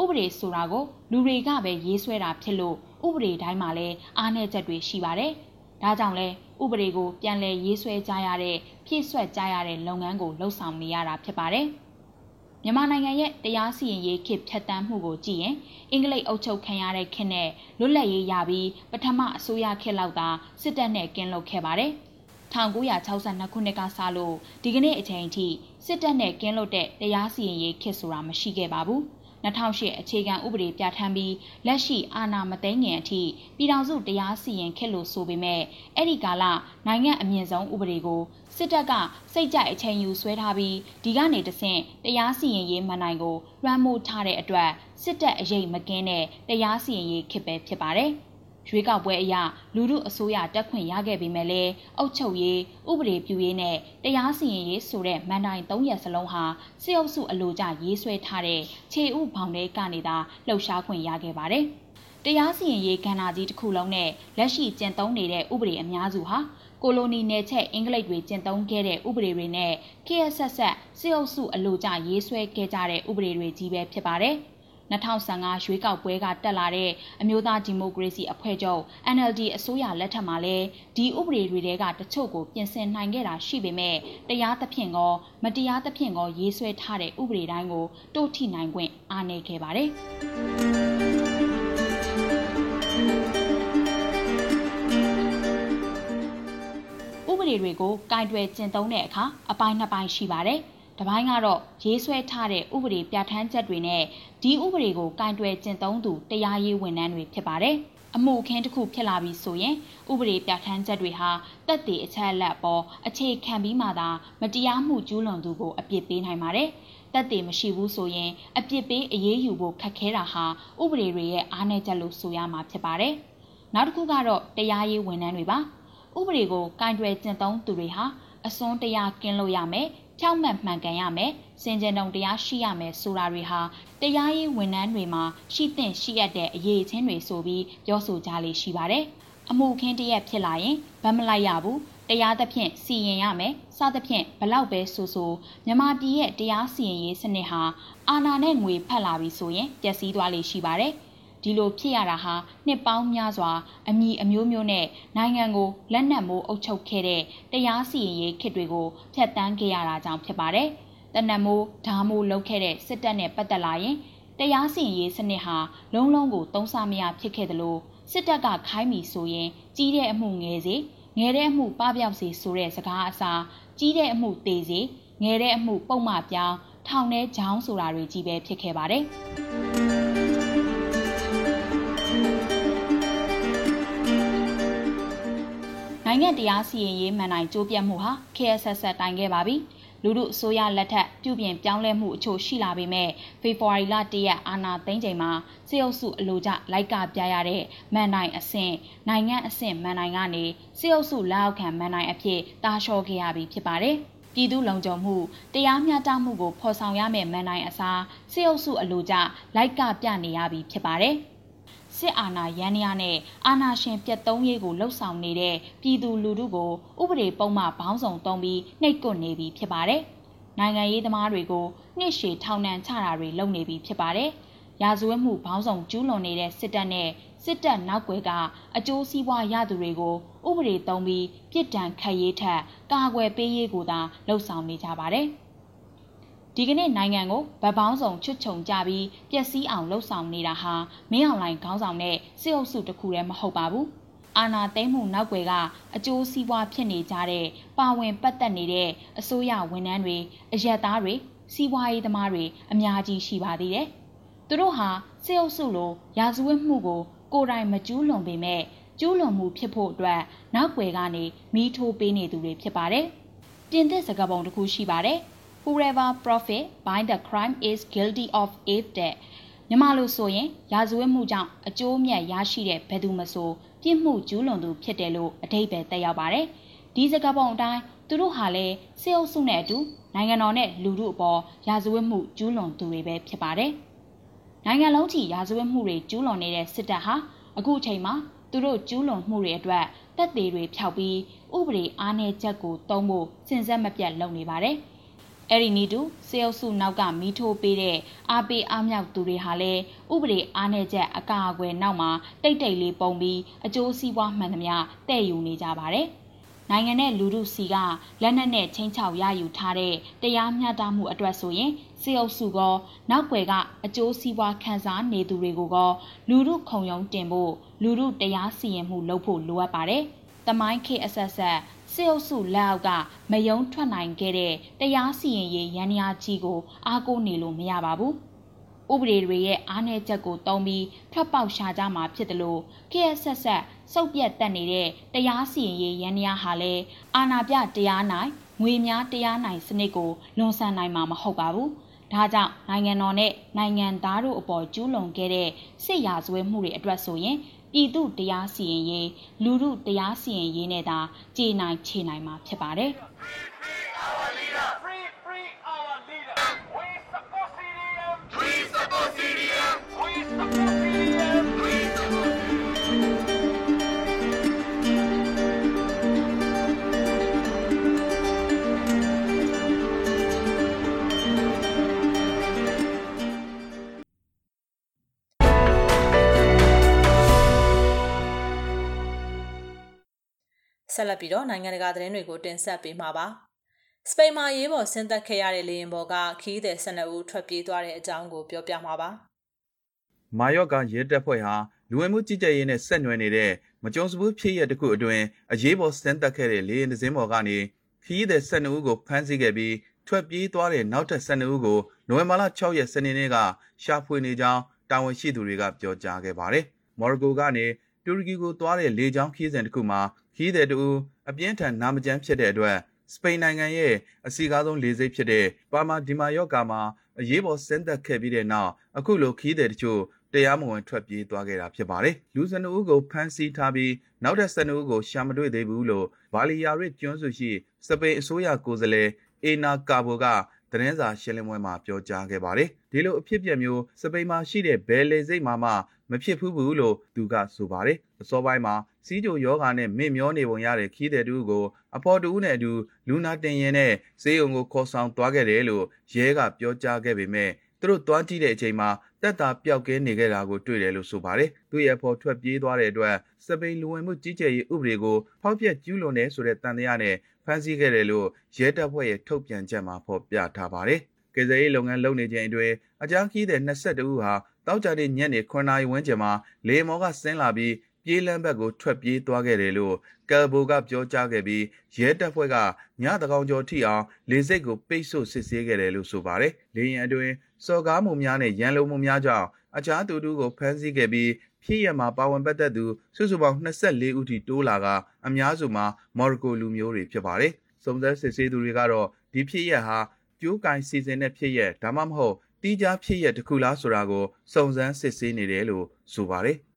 ဥပဒေဆိုတာကိုလူတွေကပဲရေးဆွဲတာဖြစ်လို့ဥပဒေတိုင်းမှာလည်းအားနည်းချက်တွေရှိပါတယ်။ ဒါကြောင့်လဲဥပဒေကိုပြန်လည်ရေးဆွဲကြရတဲ့ဖြည့်ဆွက်ကြရတဲ့လုပ်ငန်းကိုလှုပ်ဆောင်နေရတာဖြစ်ပါတယ်။မြန်မာနိုင်ငံရဲ့တရားစီရင်ရေးခေတ်ဖြတ်တန်းမှုကိုကြည့်ရင်အင်္ဂလိပ်အုပ်ချုပ်ခံရတဲ့ခေတ်နဲ့လွတ်လပ်ရေးရပြီးပထမအစိုးရခေတ်လောက်သာစစ်တပ်နဲ့ကင်းလွတ်ခဲ့ပါတယ်။1962ခုနှစ်ကစလို့ဒီကနေ့အချိန်အထိစစ်တပ်နဲ့ကင်းလွတ်တဲ့တရားစီရင်ရေးခေတ်ဆိုတာမရှိခဲ့ပါဘူး။ 2008အခြေခံဥပဒေပြဋ္ဌာန်းပြီးလက်ရှိအာဏာမသိမ်းခင်အထိပြည်ထောင်စုတရားစီရင်ခဲ့လို့ဆိုပေမဲ့အဲ့ဒီကာလနိုင်ငံအမြင့်ဆုံးဥပဒေကိုစစ်တပ်ကစိတ်ကြိုက်အချိန်ယူဆွဲထားပြီးဒီကနေတဆင့်တရားစီရင်ရေးမန်နိုင်ကိုလွှမ်းမိုးထားတဲ့အတွက်စစ်တပ်အရေးမကင်းတဲ့တရားစီရင်ရေးခစ်ပဲဖြစ်ပါတယ်။ ရွေးကောက်ပွဲအရလူမှုအစိုးရတက်ခွင့်ရခဲ့ပေမဲ့လည်းအုပ်ချုပ်ရေးဥပဒေပြုရေးနဲ့တရားစီရင်ရေးဆိုတဲ့မန်တိုင်၃ရက်စလုံးဟာစစ်အုပ်စုအလိုကျရေးဆွဲထားတဲ့ခြေဥဘောင်တွေကနေသာလှုပ်ရှားခွင့်ရခဲ့ပါတယ်။တရားစီရင်ရေးကဏ္ဍကြီးတစ်ခုလုံးနဲ့လက်ရှိကျင့်သုံးနေတဲ့ဥပဒေအများစုဟာကိုလိုနီနယ်ချက်အင်္ဂလိပ်တွေကျင့်သုံးခဲ့တဲ့ဥပဒေတွေနဲ့ KSS စစ်အုပ်စုအလိုကျရေးဆွဲခဲ့ကြတဲ့ဥပဒေတွေကြီးပဲဖြစ်ပါတယ်။ 2015ရွေးကောက်ပွဲကတက်လာတဲ့အမျိုးသားဒီမိုကရေစီအဖွဲ့ချုပ် NLD အစိုးရလက်ထက်မှာလည်းဒီဥပဒေတွေတဲကတချို့ကိုပြင်ဆင်နိုင်ခဲ့တာရှိပေမဲ့တရားသဖြင့်ကောမတရားသဖြင့်ကောရေးဆွဲထားတဲ့ဥပဒေတိုင်းကိုတိုးထိနိုင်ခွင့်အားနည်းခဲ့ပါတယ်။ဥပဒေတွေကိုကင်တွယ်ကျင့်သုံးတဲ့အခါအပိုင်းနှစ်ပိုင်းရှိပါတယ်။။ တပိုင်းကတော့ရေးဆွဲထားတဲ့ဥပဒေပြဋ္ဌာန်းချက်တွေနဲ့ဒီဥပဒေကိုကင်တွယ်ကျင့်သုံးသူတရားရေးဝန်ထမ်းတွေဖြစ်ပါတယ်။အမှုအခင်းတစ်ခုဖြစ်လာပြီဆိုရင်ဥပဒေပြဋ္ဌာန်းချက်တွေဟာတက်တည်အချက်အလက်ပေါ်အခြေခံပြီးမှသာမတရားမှုကျူးလွန်သူကိုအပြစ်ပေးနိုင်ပါတယ်။တက်တည်မရှိဘူးဆိုရင်အပြစ်ပေးအရေးယူဖို့ခက်ခဲတာဟာဥပဒေတွေရဲ့အားနည်းချက်လို့ဆိုရမှာဖြစ်ပါတယ်။နောက်တစ်ခုကတော့တရားရေးဝန်ထမ်းတွေပါ။ဥပဒေကိုကင်တွယ်ကျင့်သုံးသူတွေဟာအစွန်းတရားကင်းလို့ရမယ် ဖြောက်မှတ်မှန်ကန်ရမယ်စင်ကြယ်တုံတရားရှိရမယ်ဆိုတာတွေဟာတရားရေးဝန်ထမ်းတွေမှာရှိသင့်ရှိရတဲ့အရေးချင်းတွေဆိုပြီးပြောဆိုကြလေရှိပါတယ်အမှုခင်းတရက်ဖြစ်လာရင်ဗတ်မလိုက်ရဘူးတရားသဖြင့်စီရင်ရမယ်စသဖြင့်ဘလောက်ပဲဆိုဆိုမြမပြည်ရဲ့တရားစီရင်ရေးစနစ်ဟာအာဏာနဲ့ငွေဖက်လာပြီဆိုရင်ပျက်စီးသွားလေရှိပါတယ် ဒီလိုဖြစ်ရတာဟာနှစ်ပေါင်းများစွာ အမိအမျိုးမျိုးနဲ့နိုင်ငံကိုလက်နက်မိုးအုပ်ချုပ်ခဲ့တဲ့တရားစီရင်ရေးခေတ်တွေကိုဖျက်ဆီးခဲ့ရတာကြောင့်ဖြစ်ပါတယ်။တနက်မိုးဓာမိုးလုပ်ခဲ့တဲ့စစ်တပ်နဲ့ပတ်သက်လာရင်တရားစီရင်ရေးစနစ်ဟာလုံးလုံးကိုတုံးဆမရဖြစ်ခဲ့တယ်လို့စစ်တပ်ကခိုင်းမိဆိုရင်ကြီးတဲ့အမှုငယ်စေငယ်တဲ့အမှုပပျောက်စေဆိုတဲ့စကားအစားကြီးတဲ့အမှုတေစေငယ်တဲ့အမှုပုံမှပြောင်းထောင်ထဲချောင်းဆိုတာတွေကြီးပဲဖြစ်ခဲ့ပါတယ်။ နိုင်ငံတရားစီရင်ရေးမှန်နိုင်ကြိုးပြတ်မှုဟာ KSS တိုင်ခဲ့ပါပြီ။လူမှုအစိုးရလက်ထက်ပြုပြင်ပြောင်းလဲမှုအချို့ရှိလာပေမဲ့ဖေဖော်ဝါရီလ၁ရက်အာဏာသိမ်းချိန်မှာစစ်အုပ်စုအလိုကျလိုက်ကပြရတဲ့မှန်နိုင်အဆင့်နိုင်ငံအဆင့်မှန်နိုင်ကနေစစ်အုပ်စုလက်အောက်ခံမှန်နိုင်အဖြစ်တာလျှော့ခဲ့ရပြီဖြစ်ပါတယ်။ပြည်သူလုံခြုံမှုတရားမျှတမှုကိုဖော်ဆောင်ရမယ့်မန်နိုင်အစားစစ်အုပ်စုအလိုကျလိုက်ကပြနေရပြီဖြစ်ပါတယ်။ စစ်အာဏာရန်ရာနဲ့အာဏာရှင်ပြတ်သုံးရေးကိုလှုပ်ဆောင်နေတဲ့ပြည်သူလူထုကိုဥပဒေပုံမှန်ဘောင်းဆောင်သုံးပြီးနှိပ်ကွနေပြီဖြစ်ပါတယ်။နိုင်ငံရေးသမားတွေကိုနှိရှေထောင်နှံချတာတွေလုပ်နေပြီဖြစ်ပါတယ်။ရာဇဝတ်မှုဘောင်းဆောင်ကျူးလွန်နေတဲ့စစ်တပ်နဲ့စစ်တပ်နောက်ွယ်ကအကျိုးစီးပွားရသူတွေကိုဥပဒေသုံးပြီးပြစ်ဒဏ်ခတ်ရေးထက်ကာကွယ်ပေးရေးကိုသာလှုံ့ဆော်နေကြပါတယ်။ ဒီကနေ့နိုင်ငံကိုဗတ်ပေါင်းဆောင်ချွတ်ချုံကြပြီးပျက်စီးအောင်လှုပ်ဆောင်နေတာဟာမင်းအောင်လှိုင်ခေါင်းဆောင်တဲ့စစ်အုပ်စုတစ်ခုတည်းမဟုတ်ပါဘူးအာဏာသိမ်းမှုနောက်ွယ်ကအကျိုးစီးပွားဖြစ်နေကြတဲ့ပါဝင်ပတ်သက်နေတဲ့အစိုးရဝန်ထမ်းတွေအရက်သားတွေစီးပွားရေးသမားတွေအများကြီးရှိပါသေးတယ်။သူတို့ဟာစစ်အုပ်စုလိုရာဇဝတ်မှုကို ကိုယ်တိုင်မကျူးလွန်ပေမဲ့ကျူးလွန်မှုဖြစ်ဖို့အတွက်နောက်ွယ်ကနေမီးထိုးပေးနေသူတွေဖြစ်ပါတယ်။ပြင်သစ်စကားပုံတစ်ခုရှိပါတယ်။ whoever profit by the crime is guilty of it တဲ့မြန်မာလိုဆိုရင်ရာဇဝတ်မှုကြောင့်အကျိုးမြတ်ရရှိတဲ့ဘယ်သူမဆိုပြစ်မှုကျူးလွန်သူဖြစ်တယ်လို့အဓိပ္ပာယ်သက်ရောက်ပါတယ်။ဒီစကားပုံအတိုင်းသူတို့ဟာလည်းစစ်အုပ်စုနဲ့အတူနိုင်ငံတော်နဲ့လူထုအပေါ်ရာဇဝတ်မှုကျူးလွန်သူတွေပဲဖြစ်ပါတယ်။နိုင်ငံလုံးချီရာဇဝတ်မှုတွေကျူးလွန်နေတဲ့စစ်တပ်ဟာအခုအချိန်မှာသူတို့ကျူးလွန်မှုတွေအတွက်တပ်သေးတွေဖျောက်ပြီးဥပဒေအားနည်းချက်ကိုတုံးဖို့စဉ်ဆက်မပြတ်လုပ်နေပါတယ်။ အဲ့ဒီနီတူစေအုပ်စုနောက်ကမီးထိုးပေးတဲ့အားပေးအားမြောက်သူတွေဟာလည်းဥပဒေအားနည်းချက်အကာအကွယ်နောက်မှာတိတ်တိတ်လေးပုံပြီးအကျိုးစီးပွားမှန်သမျှတဲ့ယူနေကြပါတယ်။နိုင်ငံနဲ့လူထုစီကလက်နက်နဲ့ချင်းချောက်ရယူထားတဲ့တရားမျှတမှုအတွက်ဆိုရင်စစစ်အုပ်စုကနောက်ွယ်ကအကျိုးစီးပွားခံစားနေသူတွေကိုကလူမှုခုံရုံးတင်ဖို့လူမှုတရားစီရင်မှုလုပ်ဖို့လိုအပ်ပါတယ်။တမိုင်းခေအဆက်ဆက် စစ်အုပ်စုလက်အောက်ကမယုံထွက်နိုင်ခဲ့တဲ့တရားစီရင်ရေးရန်ရာကြီးကို အားကိုးနေလို့မရပါဘူး။ဥပဒေတွေရဲ့အားနည်းချက်ကိုတုံးပြီးထွက်ပေါက်ရှာကြမှာဖြစ်တယ်လို့ခေတ်ဆက်ဆက်စုပ်ပြတ်တက်နေတဲ့တရားစီရင်ရေးရန်ရာဟာလည်းအာဏာပြတရားနိုင်ငွေများတရားနိုင်စနစ်ကိုလွန်ဆန်နိုင်မှာမဟုတ်ပါဘူး။ဒါကြောင့်နိုင်ငံတော်နဲ့နိုင်ငံသားတို့အပေါ်ကျူးလွန်ခဲ့တဲ့စစ်ရာဇဝဲမှုတွေအတွက်ဆိုရင် ပြည်သူတရားစီရင်ရေးလူမှုတရားစီရင်ရေးနဲ့သာကြေနိုင်ခြေနိုင်မှာဖြစ်ပါတယ်။ We support ။ ဆက်လက်ပြီးတော့နိုင်ငံတကာသတင်းတွေကိုတင်ဆက်ပေးမှာပါ။စပိန်မှာရေးပေါ်ဆင်းသက်ခဲ့ရတဲ့လေယာဉ်ပေါ်ကခီးသည်12ဦးထွက်ပြေးသွားတဲ့အကြောင်းကိုပြောပြမှာပါ။မာယော့ကရဲတပ်ဖွဲ့ဟာလူဝင်မှုကြီးကြပ်ရေးနဲ့ဆက်နွယ်နေတဲ့မကြုံစဘူးဖြစ်ရတစ်ခုအတွင်းအရေးပေါ်စတင်တက်ခဲ့တဲ့လေယာဉ်တစ်စင်းပေါ်ကနေခရီးသည်12ဦးကိုဖမ်းဆီးခဲ့ပြီးထွက်ပြေးသွားတဲ့နောက်ထပ်12ဦးကိုနိုဝင်ဘာလ6ရက်စနေနေ့ကရှာဖွေနေကြောင်းတာဝန်ရှိသူတွေကပြောကြားခဲ့ပါတယ်။မော်ရိုကိုကနေတူရကီကိုသွားတဲ့လေကြောင်းခရီးစဉ်တစ်ခုမှာ ခရီးသည်တူအပြင်းထန်နာမကျန်းဖြစ်တဲ့အတွက်စပိန်နိုင်ငံရဲ့အစီကားဆုံးလေဆိပ်ဖြစ်တဲ့ပါမာဒီမာယော့ကာမှာအရေးပေါ်ဆင်းသက်ခဲ့ပြီးတဲ့နောက်အခုလိုခီးသည်တချို့တရားမဝင်ထွက်ပြေးသွားခဲ့တာဖြစ်ပါတယ်။လူစနဦးကိုဖမ်းဆီးထားပြီးနောက်ထပ်စနဦးကိုရှာမတွေ့သေးဘူးလို့ဗာလီယာရစ်ကျွန်းစုရှိစပိန်အစိုးရကိုယ်စားလှယ်အေနာကာဘိုကသတင်းစာရှင်းလင်းပွဲမှာပြောကြားခဲ့ပါတယ်။ဒီလိုအဖြစ်အပျက်မျိုးစပိန်မှာရှိတဲ့ဘယ်လေစိတ်မှမှမဖြစ်ဘူးဘူးလို့သူကဆိုပါတယ်။အစောပိုင်းမှာ စီးကြိုယောဂါနဲ့မင့်မျောနေပုံရတဲ့ခီးတဲ့တူကိုအဖော်တူနဲ့အတူလူနာတင်ရင်နဲ့ဈေးုံကိုခေါ်ဆောင်သွားခဲ့တယ်လို့ရဲကပြောကြားခဲ့ပေမဲ့သူတို့တွားကြည့်တဲ့အချိန်မှာတက်တာပျောက်ကဲနေခဲ့တာကိုတွေ့တယ်လို့ဆိုပါတယ်။သူ့ရဲ့ဖော်ထွက်ပြေးသွားတဲ့အတွက်စပိန်လူဝင်မှုကြီးကြပ်ရေးဥပဒေကိုဖောက်ဖျက်ကျူးလွန်တယ်ဆိုတဲ့တန်တရားနဲ့ဖမ်းဆီးခဲ့တယ်လို့ရဲတပ်ဖွဲ့ရဲ့ထုတ်ပြန်ချက်မှာဖော်ပြထားပါတယ်။ကယ်ဆယ်ရေးလုပ်ငန်းလုပ်နေချိန်အတွင်းအကြမ်းခီးတဲ့22ဦးဟာတောက်ကြတဲ့ညနေ9နာရီဝန်းကျင်မှာလေမော်ကဆင်းလာပြီး ပြေးလန်းဘက်ကိုထွက်ပြေးသွားခဲ့တယ်လို့ကယ်ဘိုကပြောကြားခဲ့ပြီးရဲတပ်ဖွဲ့ကညတကောင်ကျော်ထိအောင်လေစိတ်ကိုပိတ်ဆို့စစ်ဆေးခဲ့တယ်လို့ဆိုပါတယ်။လေရင်အတွင်းစော်ကားမှုများနဲ့ရန်လိုမှုများကြောင့်အခြားသူတို့ကိုဖမ်းဆီးခဲ့ပြီးဖြစ်ရမှာပါဝင်ပတ်သက်သူစုစုပေါင်း24ဦးထိတိုးလာကအများစုမှာမော်ရိုကိုလူမျိုးတွေဖြစ်ပါတယ်။စုံစမ်းစစ်ဆေးသူတွေကတော့ဒီဖြစ်ရဟာကျိုးကင်စီစဉ်တဲ့ဖြစ်ရဒါမှမဟုတ်တီးခြားဖြစ်ရတစ်ခုလားဆိုတာကိုစုံစမ်းစစ်ဆေးနေတယ်လို့ဆိုပါတယ်။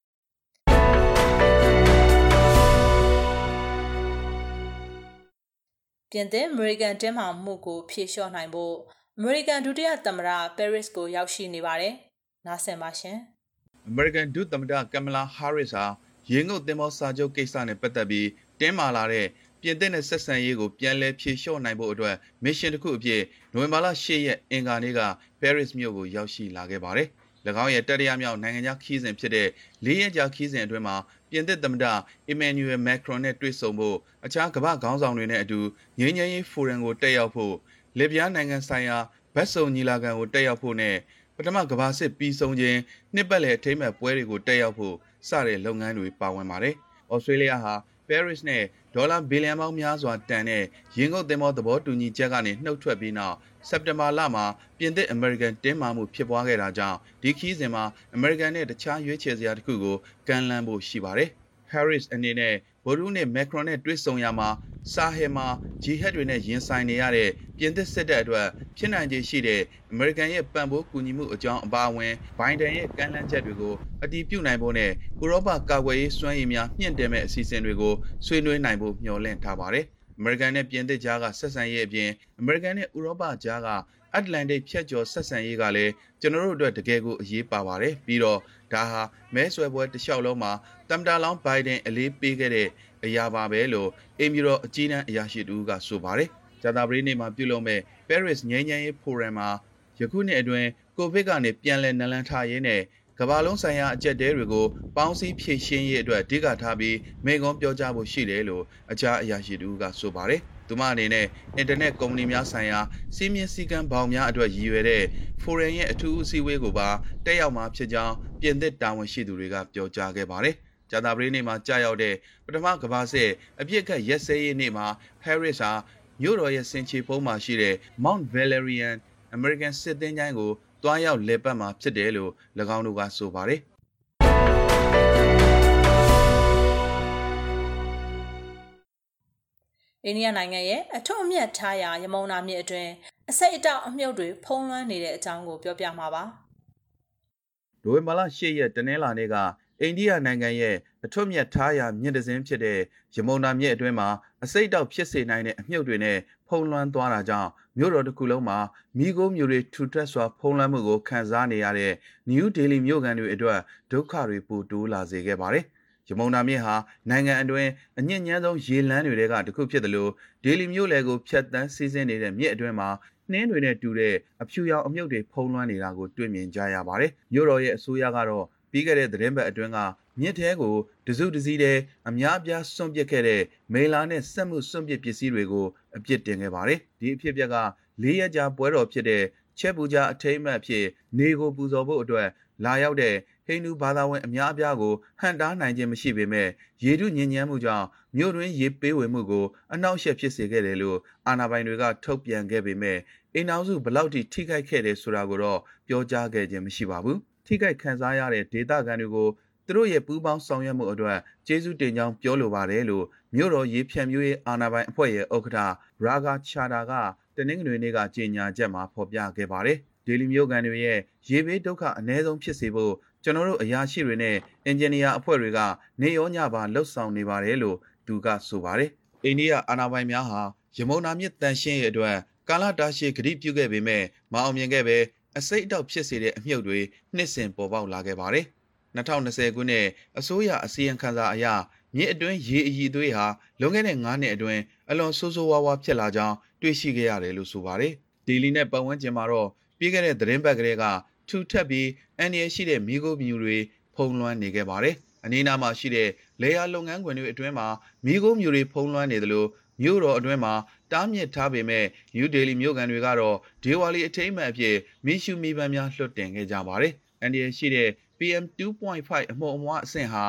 ပြင်သစ်အမေရိကန်တင်းမာမှုကိုဖြေလျှော့နိုင်ဖို့အမေရိကန်ဒုတိယသမ္မတပဲရစ်ကိုရောက်ရှိနေပါတယ်။နားဆင်ပါရှင်။အမေရိကန်ဒုသမ္မတကမ်မလာဟာရစ်ဟာရေငုပ်သင်္ဘောစာချုပ်ကိစ္စနဲ့ပတ်သက်ပြီးတင်းမာလာတဲ့ပြင်သစ်နဲ့ဆက်ဆံရေးကိုပြန်လည်ဖြေလျှော့နိုင်ဖို့အတွက်မစ်ရှင်တစ်ခုအဖြစ်နိုဝင်ဘာလ10ရက်အင်္ဂါနေ့ကပဲရစ်မြို့ကိုရောက်ရှိလာခဲ့ပါတယ်။၎င်းရဲ့တတိယမြောက်နိုင်ငံခြားခီးစဉ်ဖြစ်တဲ့၄ရက်ကြာခီးစဉ်အတွင်းမှာ ပြင်သစ်သမ္မတအီမန်နျူရယ်မက်ခရွန်နဲ့တွေ့ဆုံဖို့အခြားကမ္ဘာခေါင်းဆောင်တွေနဲ့အတူငြိမ်းချမ်းရေးဖိုရမ်ကိုတက်ရောက်ဖို့လစ်ဗျားနိုင်ငံဆိုင်ရာဘတ်စုံညီလာခံကိုတက်ရောက်ဖို့နဲ့ပထမကမ္ဘာစစ်ပြီးဆုံးခြင်းနှစ်ပတ်လည်အထိမ်းအမှတ်ပွဲတွေကိုတက်ရောက်ဖို့စတဲ့လုပ်ငန်းတွေပါဝင်ပါတယ်။ဩစတြေးလျဟာ Paris နဲ့ ဒေါ်လာဘီလီယံပေါင်းများစွာတန်တဲ့ရင်းကုန်သင်္ဘောသဘောတူညီချက်ကနေနှုတ်ထွက်ပြီးနောက်စက်တင်ဘာလမှာပြင်သစ်အမေရိကန်တင်းမာမှုဖြစ်ပွားခဲ့တာကြောင့်ဒီခီးစဉ်မှာအမေရိကန်နဲ့တခြားရွေးချယ်စရာတစ်ခုကိုကမ်းလှမ်းဖို့ရှိပါတယ်။ Harris အနေနဲ့ ဗိုလ်ရူးနဲ့မက်ခရွန်နဲ့တွေ့ဆုံရမှာဆာဟယ်မှာဂျီဟက်တွေနဲ့ရင်ဆိုင်နေရတဲ့ပြင်သစ်စစ်တပ်အတွက်ဖြစ်နိုင်ခြေရှိတဲ့အမေရိကန်ရဲ့ပံ့ပိုးကူညီမှုအကြောင်းအပါအဝင်ဘိုင်ဒန်ရဲ့ကမ်းလှမ်းချက်တွေကိုအတည်ပြုနိုင်ဖို့နဲ့ဥရောပကာကွယ်ရေးစွမ်းရည်များမြင့်တင်မဲ့အစီအစဉ်တွေကိုဆွေးနွေးနိုင်ဖို့မျှော်လင့်ထားပါတယ်။အမေရိကန်နဲ့ပြင်သစ်ကြားကဆက်ဆံရေးအပြင်အမေရိကန်နဲ့ဥရောပကြားကအတ္တလန်တိတ်ဖြတ်ကျော်ဆက်ဆံရေးကလည်းကျွန်တော်တို့အတွက်တကယ်ကိုအရေးပါပါတယ်ပြီးတော့ ဒါဟာမဲဆွယ်ပွဲတစ်လျှောက်လုံးမှာတမ်တာလောင်းဘိုင်ဒန်အလေးပေးခဲ့တဲ့အရာပါပဲလို့အင်မီရောအကြီးတန်းအရာရှိတူကဆိုပါတယ်။ဂျာတာပရိနေမှာပြုလုပ်မဲ့ Paris ငြိမ်းချမ်းရေးဖိုရမ်မှာယခုနှစ်အတွင်းကိုဗစ်ကနေပြန်လည်နလန်ထရင်းနဲ့ကမ္ဘာလုံးဆိုင်ရာအကြက်တဲတွေကိုပေါင်းစည်းဖြည့်ရှင်းရေးအတွက်အဓိကထားပြီးမိန့်ခွန်းပြောကြားဖို့ရှိတယ်လို့အခြားအရာရှိတူကဆိုပါတယ်။ သူမအနေနဲ့အင်တာနက်ကုမ္ပဏီများဆိုင်ရာစီးမြင့်စည်းကမ်းပေါင်းများအတွက်ရည်ရွယ်တဲ့ Forum ရဲ့အထူးအစည်းအဝေးကိုပါတက်ရောက်မှာဖြစ်ကြောင်းပြင်သစ်တာဝန်ရှိသူတွေကပြောကြားခဲ့ပါတယ်။ကြာသပတေးနေ့မှာကြာရောက်တဲ့ပထမကမ္ဘာစစ်အပြစ်ခတ်ရက်စဲရေးနေ့မှာ Paris ဟာမြို့တော်ရဲ့စင်ချီဖုံးမှာရှိတဲ့ Mount Valerian American စစ်သင်္ချိုင်းကိုတွားရောက်လဲပတ်မှာဖြစ်တယ်လို့၎င်းတို့ကဆိုပါတယ်။ အိန္ဒိယနိုင်ငံရဲ့အထွတ်အမြတ်ထားရာယမုံနာမြစ်အတွင်းအစိတ်အတောက်အမြုပ်တွေဖုံးလွှမ်းနေတဲ့အကြောင်းကိုပြောပြမှာပါ။ဒိုဝေမာလာ၈ရက်တနင်္လာနေ့ကအိန္ဒိယနိုင်ငံရဲ့အထွတ်မြတ်ထားရာမြစ်တစင်းဖြစ်တဲ့ယမုံနာမြစ်အတွင်းမှာအစိတ်တောက်ဖြစ်စေနိုင်တဲ့အမြုပ်တွေနဲ့ဖုံးလွှမ်းသွားတာကြောင့်မြို့တော်တစ်ခုလုံးမှာမိโกမျိုးတွေထူထပ်စွာဖုံးလွှမ်းမှုကိုခံစားနေရတဲ့ New Delhi မြို့ကန်တွေအတွက်ဒုက္ခတွေပိုတိုးလာစေခဲ့ပါတယ်။ ယမုံနာမြစ်ဟာနိုင်ငံအတွင်းအညစ်ညမ်းဆုံးရေလမ်းတွေကတစ်ခုဖြစ်တယ်လို့ဒေလီမြို့လယ်ကိုဖြတ်တန်းစီးဆင်းနေတဲ့မြစ်အတွင်းမှာနှင်းတွေနဲ့တူတဲ့အဖြူရောင်အမြုပ်တွေဖုံးလွှမ်းနေတာကိုတွေ့မြင်ကြရပါတယ်။မြို့တော်ရဲ့အစိုးရကတော့ပြီးခဲ့တဲ့သတင်းပတ်အတွင်းကမြစ်ထဲကိုတစုတစည်းတဲ့အများပြားစွန့်ပစ်ခဲ့တဲ့မေလာနဲ့စက်မှုစွန့်ပစ်ပစ္စည်းတွေကိုအပြစ်တင်ခဲ့ပါတယ်။ဒီအဖြစ်အပျက်က၄ရက်ကြာပွဲတော်ဖြစ်တဲ့ချက်ပူဂျာအထိမ်းအမှတ်ဖြစ်နေကိုပူဇော်ဖို့အတွက်လာရောက်တဲ့ ဟိန္ဒူဘာသာဝင်အများအပြားကိုဟန်တားနိုင်ခြင်းမရှိပေမဲ့ရေထုညဉ့်ညမ်းမှုကြောင့်မြို့တွင်းရေပေးဝေမှုကိုအနှောက်အယှက်ဖြစ်စေခဲ့တယ်လို့အာဏာပိုင်တွေကထုတ်ပြန်ခဲ့ပေမဲ့အိမ်အောင်စုဘလောက်ထိထိခိုက်ခဲ့တယ်ဆိုတာကိုတော့ပြောကြားခဲ့ခြင်းမရှိပါဘူး။ထိခိုက်ခံစားရတဲ့ဒေသခံတွေကိုသူတို့ရဲ့ပူးပေါင်းဆောင်ရွက်မှုအတွက်ကျေးဇူးတင်ကြောင်းပြောလိုပါတယ်လို့မြို့တော်ရေးဖြန့်မျိုးရေးအာဏာပိုင်အဖွဲ့ရဲ့ဥက္ကဋ္ဌရာဂါချာတာကတနင်္ဂနွေနေ့ကကြေညာချက်မှာဖော်ပြခဲ့ပါတယ်။ဒေလီမြို့ကန်တွေရဲ့ရေဘေးဒုက္ခအ ਨੇ ဆုံးဖြစ်စေဖို့ ကျွန်တော်တို့အရာရှိတွေနဲ့အင်ဂျင်နီယာအဖွဲ့တွေကနေရောညပါလှုပ်ဆောင်နေပါတယ်လို့သူကဆိုပါတယ်။အိန္ဒိယအာဏာပိုင်များဟာယမုန်နာမြစ်တန်ရှင်းရဲ့အတွက်ကာလတာရှည်ဂရိပြုခဲ့ပေမဲ့မအောင်မြင်ခဲ့ပဲအစိတ်အတောက်ဖြစ်စေတဲ့အမြုပ်တွေနှစ်ဆင်ပေါ်ပေါက်လာခဲ့ပါတယ်။2020ခုနှစ်အစိုးရအစည်းအဝေးခန်းစာအရမြစ်အတွင်းရေအည်သွေးဟာလွန်ခဲ့တဲ့9နှစ်အတွင်းအလွန်ဆိုးဆိုးဝါးဝါးဖြစ်လာကြောင်းတွေ့ရှိခဲ့ရတယ်လို့ဆိုပါတယ်။ဒေလီနဲ့ပတ်ဝန်းကျင်မှာတော့ပြီးခဲ့တဲ့သတင်းပတ်ကလေးက ထူထပ်ပြီးအန်ရရှိတဲ့မိခိုးမြူတွေဖုံးလွှမ်းနေခဲ့ပါတယ်။အနီးနားမှာရှိတဲ့လေယာလုပ်ငန်းခွင်တွေအတွင်းမှာမိခိုးမြူတွေဖုံးလွှမ်းနေသလိုမြို့တော်အတွင်းမှာတားမြစ်ထားပေမဲ့ New Delhi မြို့ကန်တွေကတော့ဒေဝါလီအထိမ်းအမှတ်အဖြစ်မိရှုမိပန်းများလွှတ်တင်ခဲ့ကြပါတယ်။အန်ဒီရရှိတဲ့ PM 2.5အမှုံအမွားအဆင့်ဟာ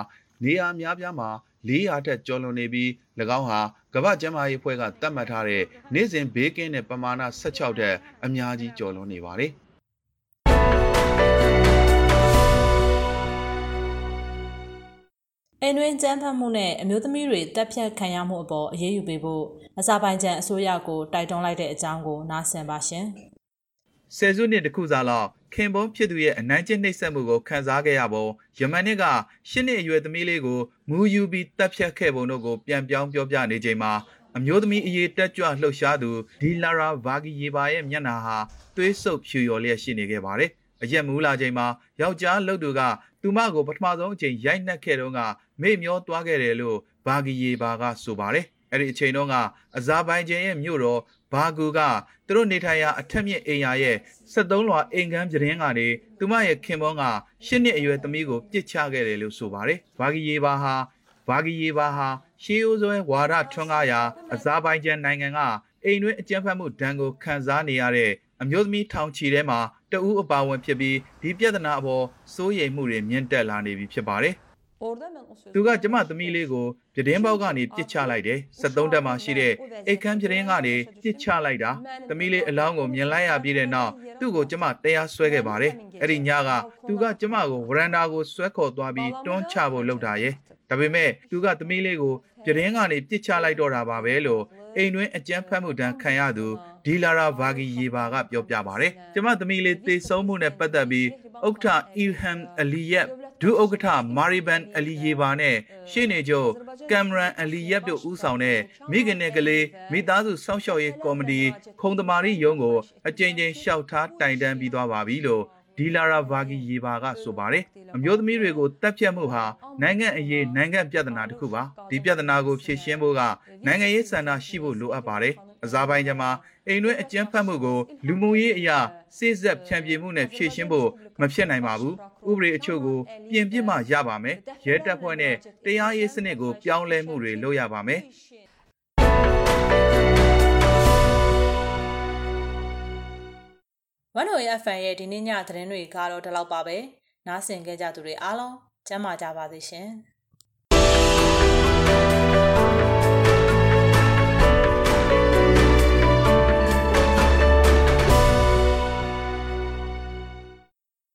နေရာများပြားမှာ400ထက်ကျော်လွန်နေပြီး၎င်းဟာကမ္ဘာ့ကျန်းမာရေးအဖွဲ့ကသတ်မှတ်ထားတဲ့နေ့စဉ်ဘေးကင်းတဲ့ပမာဏ16ထက်အများကြီးကျော်လွန်နေပါတယ်။ အိမ်တွင်းကျန်းဖတ်မှုနဲ့အမျိုးသမီးတွေတပ်ဖြတ်ခံရမှုအပေါ်အရေးယူပေးဖို့အစာပိုင်ကျန်အစိုးရကိုတိုက်တွန်းလိုက်တဲ့အကြောင်းကိုနားဆင်ပါရှင်။ဆယ်စုနှစ်တစ်ခုစာလောက်ခင်ပွန်းဖြစ်သူရဲ့အနိုင်ကျင့်နှိပ်စက်မှုကိုခံစားခဲ့ရပုံယမန်နှစ်ကရှစ်နှစ်အရွယ်သမီးလေးကိုမူယူပြီးတပ်ဖြတ်ခဲ့ပုံတို့ကိုပြန်ပြောင်းပြောပြနေချိန်မှာအမျိုးသမီးအရေးတက်ကြွလှုပ်ရှားသူဒီလာရာဗာဂီယေဘာရဲ့မျက်နှာဟာသွေးဆုပ်ဖြူလျော်လျက်ရှိနေခဲ့ပါတယ်။အရက်မူလာချိန်မှာယောက်ျားလှုပ်သူကသူမကိုပထမဆုံးအချိန်ရိုက်နှက်ခဲ့တော့က မေ့မျောသွားခဲ့တယ်လို့ဗာဂီယေဘာကဆိုပါတယ်။အဲ့ဒီအချိန်တုန်းကအဇာဘိုင်ဂျန်ရဲ့မြို့တော်ဘာဂူကသူတို့နေထိုင်ရာအထက်မြင့်အိမ်ယာရဲ့73လွှာအိမ်ကန်းပြတင်းကနေသူမရဲ့ခင်ပွန်းက၈နှစ်အရွယ်သမီးကိုပြစ်ချခဲ့တယ်လို့ဆိုပါတယ်။ဘာဂီယေဘာဟာဘာဂီယေဘာဟာရှေးဦးစွဲဝါဒထွန်းကားရာအဇာဘိုင်ဂျန်နိုင်ငံကအိမ်တွင်းအကြမ်းဖက်မှုဒဏ်ကိုခံစားနေရတဲ့အမျိုးသမီးထောင်ချီထဲမှာတဦးအပါဝင်ဖြစ်ပြီးဒီပြဿနာအပေါ်စိုးရိမ်မှုတွေမြင့်တက်လာနေပြီဖြစ်ပါတယ်။ သူကကျမသမီးလေးကိုပြတင်းပေါက်ကနေပြစ်ချလိုက်တယ်73တက်မှရှိတဲ့အိတ်ခမ်းပြတင်းကနေပြစ်ချလိုက်တာသမီးလေးအလောင်းကိုမြင်လိုက်ရပြီးတဲ့နောက်သူ့ကိုကျမတရားဆွဲခဲ့ပါတယ်အဲ့ဒီညကသူကကျမကိုဝရန်ဒါကိုဆွဲခေါ်သွားပြီးတွန်းချဖို့လုပ်တာရဲ့ဒါပေမဲ့သူကသမီးလေးကိုပြတင်းကနေပြစ်ချလိုက်တော့တာပါပဲလို့အိမ်တွင်းအကြမ်းဖက်မှုတန်းခံရသူဒီလာရာဗာဂီယေဘာကပြောပြပါတယ်ကျမသမီးလေးတေဆုံးမှုနဲ့ပတ်သက်ပြီးဥက္ကဋ္ဌအီဟမ်အလီယက် ဒုဥက္ကဋ္ဌမာရီဘန်အလီယေဘာနဲ့ရှေ့နေချုပ်ကမ်မရန်အလီယက်တို့ဦးဆောင်တဲ့မိခင်နဲ့ကလေးမိသားစုစောင့်ရှောက်ရေးကော်မတီခုံသမာရီရုံးကိုအကြိမ်ကြိမ်ရှောက်ထားတိုင်တန်းပြီးသွားပါပြီလို့ဒီလာရာဗာဂီယေဘာကဆိုပါတယ်အမျိုးသမီးတွေကိုတပ်ဖြတ်မှုဟာနိုင်ငံအရေးနိုင်ငံပြဿနာတစ်ခုပါဒီပြဿနာကိုဖြေရှင်းဖို့ကနိုင်ငံရေးစံနာရှိဖို့လိုအပ်ပါတယ် အဇာဘိုင်ဂျန်မှာအိမ်တွင်းအကြမ်းဖက်မှုကိုလူမှုရေးအရာစိစက်ဖြန့်ပြမှုနဲ့ဖြည့်ရှင်းဖို့မဖြစ်နိုင်ပါဘူး။ဥပဒေအချို့ကိုပြင်ပစ်မှရပါမယ်။ရဲတပ်ဖွဲ့နဲ့တရားရေးစနစ်ကိုပြောင်းလဲမှုတွေလုပ်ရပါမယ်။ဝန်တော်ရ fan ရဲ့ဒီနေ့ညသတင်းတွေကတော့ဒီလောက်ပါပဲ။နားဆင်ကြကြသူတွေအားလုံးကျမ်းမာကြပါစေရှင်။